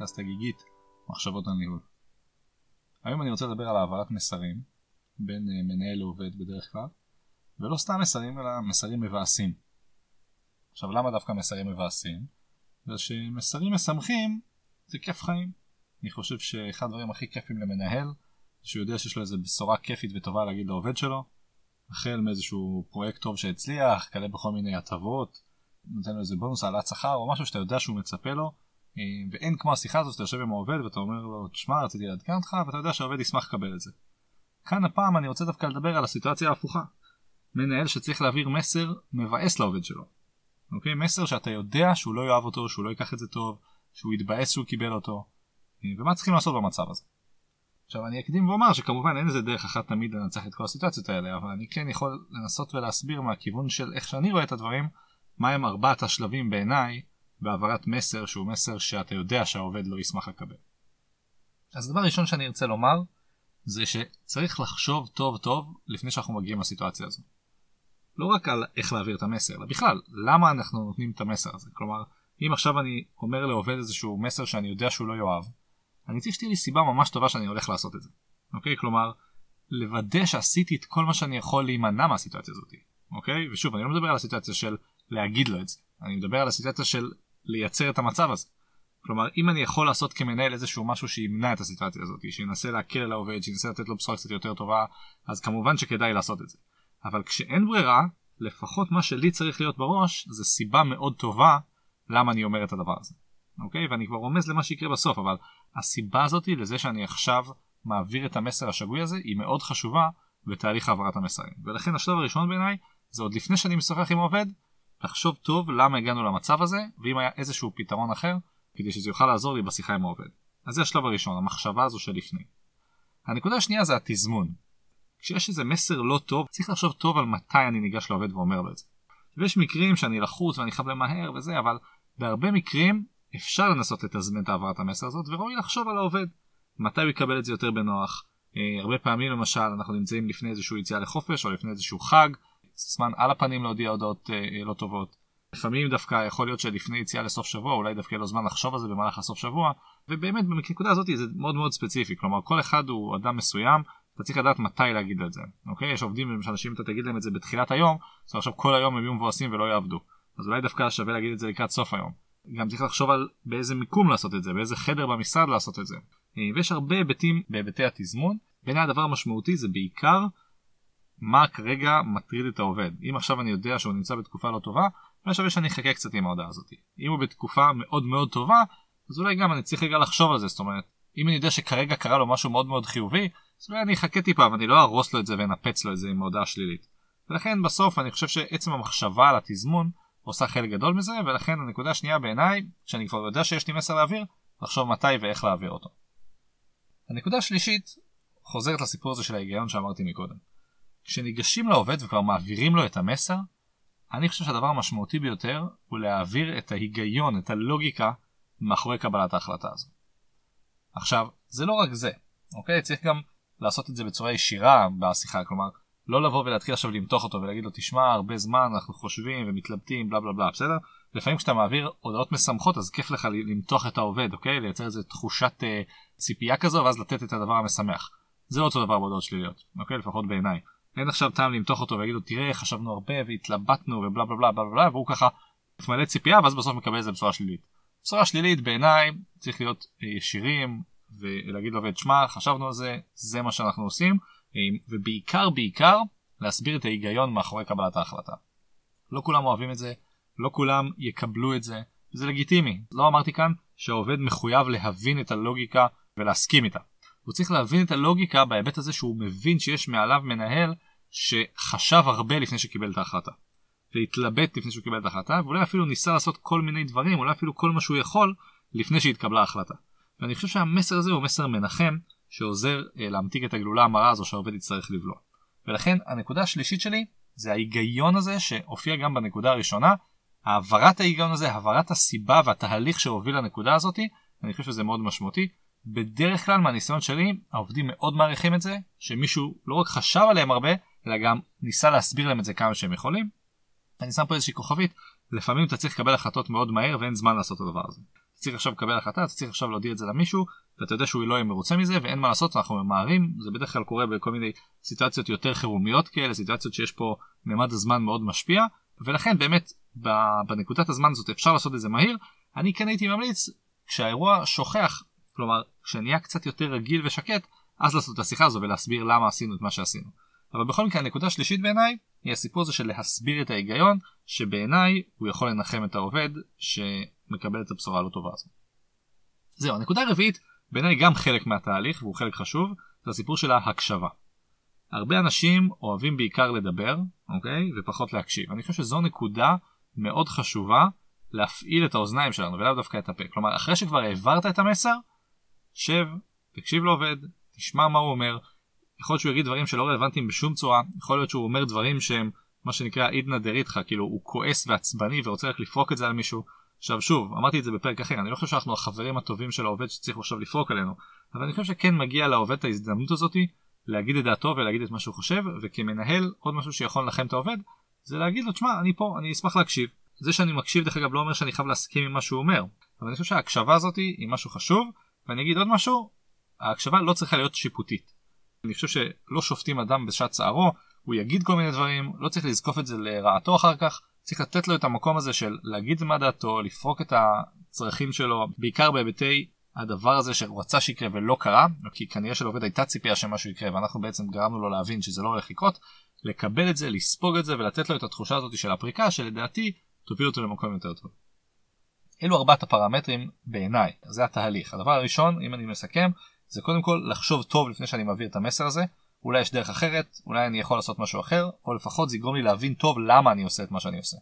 פודקאסט הגיגית מחשבות על ניהול. היום אני רוצה לדבר על העברת מסרים בין uh, מנהל לעובד בדרך כלל, ולא סתם מסרים אלא מסרים מבאסים. עכשיו למה דווקא מסרים מבאסים? בגלל שמסרים משמחים זה כיף חיים. אני חושב שאחד הדברים הכי כיפים למנהל שהוא יודע שיש לו איזה בשורה כיפית וטובה להגיד לעובד שלו, החל מאיזשהו פרויקט טוב שהצליח, כאלה בכל מיני הטבות, נותן לו איזה בונוס העלאת שכר או משהו שאתה יודע שהוא מצפה לו אה, ואין כמו השיחה הזאת שאתה יושב עם העובד ואתה אומר לו תשמע רציתי לעדכן אותך ואתה יודע שהעובד ישמח לקבל את זה. כאן הפעם אני רוצה דווקא לדבר על הסיטואציה ההפוכה. מנהל שצריך להעביר מסר מבאס לעובד שלו. אוקיי? מסר שאתה יודע שהוא לא יאהב אותו, שהוא לא ייקח את זה טוב, שהוא יתבאס שהוא קיבל אותו. אה, ומה צריכים לעשות במצב הזה? עכשיו אני אקדים ואומר שכמובן אין איזה דרך אחת תמיד לנצח את כל הסיטואציות האלה אבל אני כן יכול לנסות ולהסביר מהכיוון של איך שאני רואה את הדברים מהם ארבעת השלבים בעיניי בהעברת מסר שהוא מסר שאתה יודע שהעובד לא ישמח לקבל. אז דבר ראשון שאני ארצה לומר זה שצריך לחשוב טוב טוב לפני שאנחנו מגיעים לסיטואציה הזו. לא רק על איך להעביר את המסר, אלא בכלל, למה אנחנו נותנים את המסר הזה. כלומר, אם עכשיו אני אומר לעובד איזשהו מסר שאני יודע שהוא לא יאהב, אני צריך שתהיה לי סיבה ממש טובה שאני הולך לעשות את זה. אוקיי? כלומר, לוודא שעשיתי את כל מה שאני יכול להימנע מהסיטואציה הזאת. אוקיי? ושוב, אני לא מדבר על הסיטואציה של להגיד לו את זה. אני מדבר על הסיטואציה של לייצר את המצב הזה. כלומר, אם אני יכול לעשות כמנהל איזשהו משהו שימנע את הסיטואציה הזאת, שינסה להקל על העובד, שינסה לתת לו בשורה קצת יותר טובה, אז כמובן שכדאי לעשות את זה. אבל כשאין ברירה, לפחות מה שלי צריך להיות בראש, זה סיבה מאוד טובה למה אני אומר את הדבר הזה. אוקיי? ואני כבר רומז למה שיקרה בסוף, אבל הסיבה הזאת לזה שאני עכשיו מעביר את המסר השגוי הזה, היא מאוד חשובה בתהליך העברת המסרים. ולכן השלב הראשון בעיניי, זה עוד לפני שאני משוחח עם העובד, לחשוב טוב למה הגענו למצב הזה, ואם היה איזשהו פתרון אחר, כדי שזה יוכל לעזור לי בשיחה עם העובד. אז זה השלב הראשון, המחשבה הזו שלפני. הנקודה השנייה זה התזמון. כשיש איזה מסר לא טוב, צריך לחשוב טוב על מתי אני ניגש לעובד ואומר לו את זה. ויש מקרים שאני לחוץ ואני חייב למהר וזה, אבל בהרבה מקרים אפשר לנסות לתזמן את העברת המסר הזאת, וראוי לחשוב על העובד. מתי הוא יקבל את זה יותר בנוח. אה, הרבה פעמים למשל אנחנו נמצאים לפני איזשהו יציאה לחופש או לפני איזשהו חג, זמן על הפנים להודיע הודעות אה, לא טובות. לפעמים דווקא יכול להיות שלפני יציאה לסוף שבוע אולי דווקא יהיה לו זמן לחשוב על זה במהלך הסוף שבוע ובאמת בנקודה הזאת זה מאוד מאוד ספציפי. כלומר כל אחד הוא אדם מסוים אתה צריך לדעת מתי להגיד את זה אוקיי? יש עובדים שאנשים אתה תגיד להם את זה בתחילת היום אז עכשיו כל היום הם יהיו מבואסים ולא יעבדו. אז אולי דווקא שווה להגיד את זה לקראת סוף היום. גם צריך לחשוב על באיזה מיקום לעשות את זה באיזה חדר במשרד לעשות את זה. אה, ויש הרבה היבטים בהיבטי התזמון. בעיניי הדבר המשמעותי זה בעיקר מה כרגע מטריד את העובד. אם עכשיו אני יודע שהוא נמצא בתקופה לא טובה, אולי שווה שאני אחכה קצת עם ההודעה הזאת. אם הוא בתקופה מאוד מאוד טובה, אז אולי גם אני צריך רגע לחשוב על זה, זאת אומרת, אם אני יודע שכרגע קרה לו משהו מאוד מאוד חיובי, אז אולי אני אחכה טיפה ואני לא ארוס לו את זה ואנפץ לו את זה עם הודעה שלילית. ולכן בסוף אני חושב שעצם המחשבה על התזמון עושה חלק גדול מזה, ולכן הנקודה השנייה בעיניי, שאני כבר יודע שיש לי מסר להעביר, לחשוב מתי ואיך להעביר אותו. הנקודה השלישית חוזרת לסיפור הזה של ההיגיון שאמרתי מקודם. כשניגשים לעובד וכבר מעבירים לו את המסר, אני חושב שהדבר המשמעותי ביותר הוא להעביר את ההיגיון, את הלוגיקה, מאחורי קבלת ההחלטה הזו. עכשיו, זה לא רק זה, אוקיי? צריך גם לעשות את זה בצורה ישירה בשיחה, כלומר, לא לבוא ולהתחיל עכשיו למתוח אותו ולהגיד לו, תשמע, הרבה זמן אנחנו חושבים ומתלבטים, בלה בלה בלה, בסדר? לפעמים כשאתה מעביר הודעות משמחות אז כיף לך למתוח את העובד, אוקיי? לייצר איזה תחושת אה, ציפייה כזו ואז לתת את הדבר המשמח. זה לא אותו דבר בהודעות שליליות, אוקיי? לפחות בעיניי. אין עכשיו טעם למתוח אותו ולהגיד לו תראה חשבנו הרבה והתלבטנו ובלה בלה בלה בלה בלה והוא ככה מתמלא ציפייה ואז בסוף מקבל איזה בשורה שלילית. בשורה שלילית בעיניי צריך להיות אה, ישירים ולהגיד לעובד שמע חשבנו על זה זה מה שאנחנו עושים אה, ובעיקר בעיקר להסביר את ההיגיון מאחורי קבלת ההחלטה. לא כולם אוהבים את זה לא כולם יקבלו את זה זה לגיטימי לא אמרתי כאן שהעובד מחויב להבין את הלוגיקה ולהסכים איתה. הוא צריך להבין את הלוגיקה בהיבט הזה שהוא מבין שיש מעליו מנהל שחשב הרבה לפני שקיבל את ההחלטה. והתלבט לפני שהוא קיבל את ההחלטה ואולי אפילו ניסה לעשות כל מיני דברים אולי אפילו כל מה שהוא יכול לפני שהתקבלה ההחלטה. ואני חושב שהמסר הזה הוא מסר מנחם שעוזר אה, להמתיק את הגלולה המרה הזו שהעובד יצטרך לבלוע. ולכן הנקודה השלישית שלי זה ההיגיון הזה שהופיע גם בנקודה הראשונה העברת ההיגיון הזה העברת הסיבה והתהליך שהוביל לנקודה הזאתי אני חושב שזה מאוד משמעותי בדרך כלל מהניסיון שלי העובדים מאוד מעריכים את זה שמישהו לא רק חשב עליהם הרבה אלא גם ניסה להסביר להם את זה כמה שהם יכולים. אני שם פה איזושהי כוכבית לפעמים אתה צריך לקבל החלטות מאוד מהר ואין זמן לעשות את הדבר הזה. צריך עכשיו לקבל החלטה, אתה צריך עכשיו להודיע את זה למישהו, ואתה יודע שהוא לא יהיה מרוצה מזה, ואין מה לעשות, אנחנו ממהרים, זה בדרך כלל קורה בכל מיני סיטואציות יותר חירומיות כאלה, סיטואציות שיש פה ממד הזמן מאוד משפיע, ולכן באמת בנקודת הזמן הזאת אפשר לעשות את זה מהיר. אני כן הייתי ממליץ, כשהאירוע שוכח, כלומר, כשנהיה קצת יותר רגיל ושקט, אז לעשות את השיחה הזו ולהסביר למה עשינו את מה שעשינו. אבל בכל מקרה הנקודה השלישית בעיניי היא הסיפור הזה של להסביר את ההיגיון שבעיניי הוא יכול לנחם את העובד שמקבל את הבשורה הלא טובה הזו. זהו הנקודה הרביעית בעיניי גם חלק מהתהליך והוא חלק חשוב זה הסיפור של ההקשבה. הרבה אנשים אוהבים בעיקר לדבר אוקיי ופחות להקשיב אני חושב שזו נקודה מאוד חשובה להפעיל את האוזניים שלנו ולאו דווקא את הפה כלומר אחרי שכבר העברת את המסר שב תקשיב לעובד תשמע מה הוא אומר יכול להיות שהוא יגיד דברים שלא רלוונטיים בשום צורה, יכול להיות שהוא אומר דברים שהם מה שנקרא עידנא דריתחא, כאילו הוא כועס ועצבני ורוצה רק לפרוק את זה על מישהו. עכשיו שוב, אמרתי את זה בפרק אחר, אני לא חושב שאנחנו החברים הטובים של העובד שצריך עכשיו לפרוק עלינו, אבל אני חושב שכן מגיע לעובד את ההזדמנות הזאתי להגיד את דעתו ולהגיד את מה שהוא חושב, וכמנהל עוד משהו שיכול לנחם את העובד, זה להגיד לו, תשמע, אני פה, אני אשמח להקשיב. זה שאני מקשיב דרך אגב לא אומר שאני חייב להסכים עם מה שהוא אומר, אבל אני חושב שההקשבה הזאתי היא משהו חשוב, ואני אגיד עוד משהו, ההקשבה לא צריכה להיות שיפוטית. אני חושב שלא שופטים אדם בשעת צערו, הוא יגיד כל מיני דברים, לא צריך לזקוף את זה לרעתו אחר כך, צריך לתת לו את המקום הזה של להגיד מה דעתו, לפרוק את הצרכים שלו, בעיקר בהיבטי הדבר הזה שהוא רצה שיקרה ולא קרה, כי כנראה שלעובד הייתה ציפייה שמשהו יקרה ואנחנו בעצם גרמנו לו להבין שזה לא הולך לקרות, לקבל את זה, לספוג את זה ולתת לו את התחושה הזאת של הפריקה שלדעתי תוביל אותו למקום יותר טוב. אלו ארבעת הפרמטרים בעיניי, זה התהליך. הדבר הראשון, אם אני מסכם, זה קודם כל לחשוב טוב לפני שאני מעביר את המסר הזה. אולי יש דרך אחרת, אולי אני יכול לעשות משהו אחר, או לפחות זה יגרום לי להבין טוב למה אני עושה את מה שאני עושה.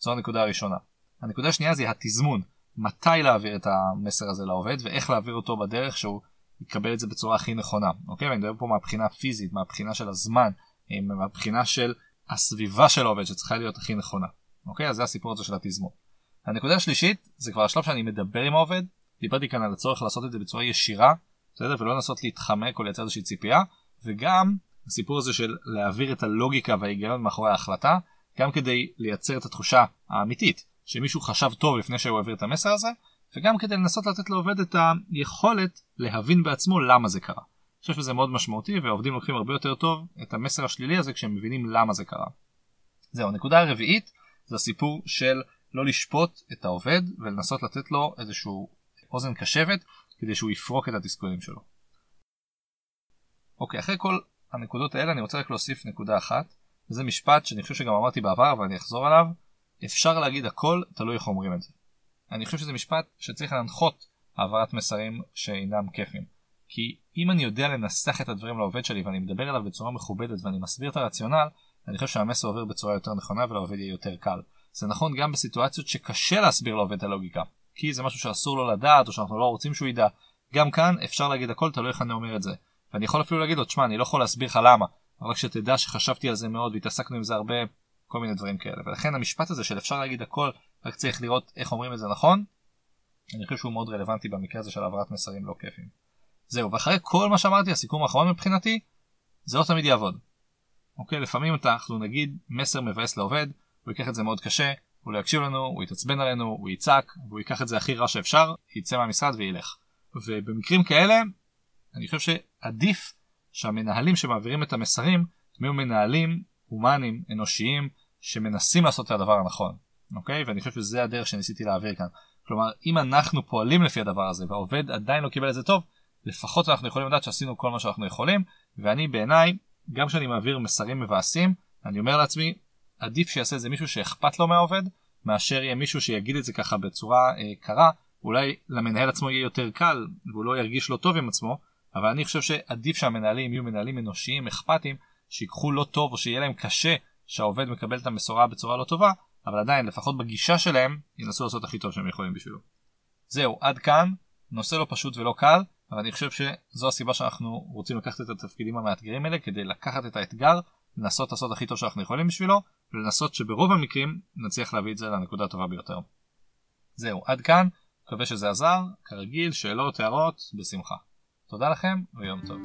זו הנקודה הראשונה. הנקודה השנייה זה התזמון, מתי להעביר את המסר הזה לעובד ואיך להעביר אותו בדרך שהוא יקבל את זה בצורה הכי נכונה. אוקיי? ואני מדבר פה מהבחינה הפיזית, מהבחינה של הזמן, מהבחינה של הסביבה של העובד שצריכה להיות הכי נכונה. אוקיי? אז זה הסיפור הזה של התזמון. הנקודה השלישית זה כבר השלב שאני מדבר עם העובד, דיברתי כאן על הצורך לעשות את זה בצורה ישירה בסדר? ולא לנסות להתחמק או לייצר איזושהי ציפייה, וגם הסיפור הזה של להעביר את הלוגיקה וההיגיון מאחורי ההחלטה, גם כדי לייצר את התחושה האמיתית שמישהו חשב טוב לפני שהוא העביר את המסר הזה, וגם כדי לנסות לתת לעובד את היכולת להבין בעצמו למה זה קרה. אני חושב שזה מאוד משמעותי והעובדים לוקחים הרבה יותר טוב את המסר השלילי הזה כשהם מבינים למה זה קרה. זהו, הנקודה הרביעית זה הסיפור של לא לשפוט את העובד ולנסות לתת לו איזשהו אוזן קשבת כדי שהוא יפרוק את התסכולים שלו. אוקיי, אחרי כל הנקודות האלה אני רוצה רק להוסיף נקודה אחת, וזה משפט שאני חושב שגם אמרתי בעבר ואני אחזור עליו, אפשר להגיד הכל, תלוי איך אומרים את זה. אני חושב שזה משפט שצריך להנחות העברת מסרים שאינם כיפים. כי אם אני יודע לנסח את הדברים לעובד שלי ואני מדבר אליו בצורה מכובדת ואני מסביר את הרציונל, אני חושב שהמסר עובר בצורה יותר נכונה ולעובד יהיה יותר קל. זה נכון גם בסיטואציות שקשה להסביר לעובד את הלוגיקה. כי זה משהו שאסור לו לדעת או שאנחנו לא רוצים שהוא ידע. גם כאן אפשר להגיד הכל תלוי איך אני אומר את זה. ואני יכול אפילו להגיד לו תשמע אני לא יכול להסביר לך למה אבל שתדע שחשבתי על זה מאוד והתעסקנו עם זה הרבה כל מיני דברים כאלה ולכן המשפט הזה של אפשר להגיד הכל רק צריך לראות איך אומרים את זה נכון. אני חושב שהוא מאוד רלוונטי במקרה הזה של העברת מסרים לא כיפים. זהו ואחרי כל מה שאמרתי הסיכום האחרון מבחינתי זה לא תמיד יעבוד. אוקיי לפעמים אנחנו נגיד מסר מבאס לעובד הוא ייקח את זה מאוד קשה הוא לא יקשיב לנו, הוא יתעצבן עלינו, הוא יצעק, והוא ייקח את זה הכי רע שאפשר, יצא מהמשרד וילך. ובמקרים כאלה, אני חושב שעדיף שהמנהלים שמעבירים את המסרים, יהיו מנהלים הומניים, אנושיים, שמנסים לעשות את הדבר הנכון, אוקיי? ואני חושב שזה הדרך שניסיתי להעביר כאן. כלומר, אם אנחנו פועלים לפי הדבר הזה והעובד עדיין לא קיבל את זה טוב, לפחות אנחנו יכולים לדעת שעשינו כל מה שאנחנו יכולים, ואני בעיניי, גם כשאני מעביר מסרים מבאסים, אני אומר לעצמי, עדיף שיעשה את זה מישהו שאכפת לו מהעובד, מאשר יהיה מישהו שיגיד את זה ככה בצורה אה, קרה, אולי למנהל עצמו יהיה יותר קל והוא לא ירגיש לא טוב עם עצמו, אבל אני חושב שעדיף שהמנהלים יהיו מנהלים אנושיים, אכפתיים, שיקחו לא טוב או שיהיה להם קשה שהעובד מקבל את המסורה בצורה לא טובה, אבל עדיין לפחות בגישה שלהם ינסו לעשות הכי טוב שהם יכולים בשבילו. זהו, עד כאן, נושא לא פשוט ולא קל, אבל אני חושב שזו הסיבה שאנחנו רוצים לקחת את התפקידים המאתגרים האלה כדי לקחת את האתגר, לנסות לעשות הכי טוב שאנחנו יכולים בשבילו, ולנסות שברוב המקרים נצליח להביא את זה לנקודה הטובה ביותר. זהו, עד כאן, מקווה שזה עזר, כרגיל, שאלות, הערות, בשמחה. תודה לכם ויום טוב.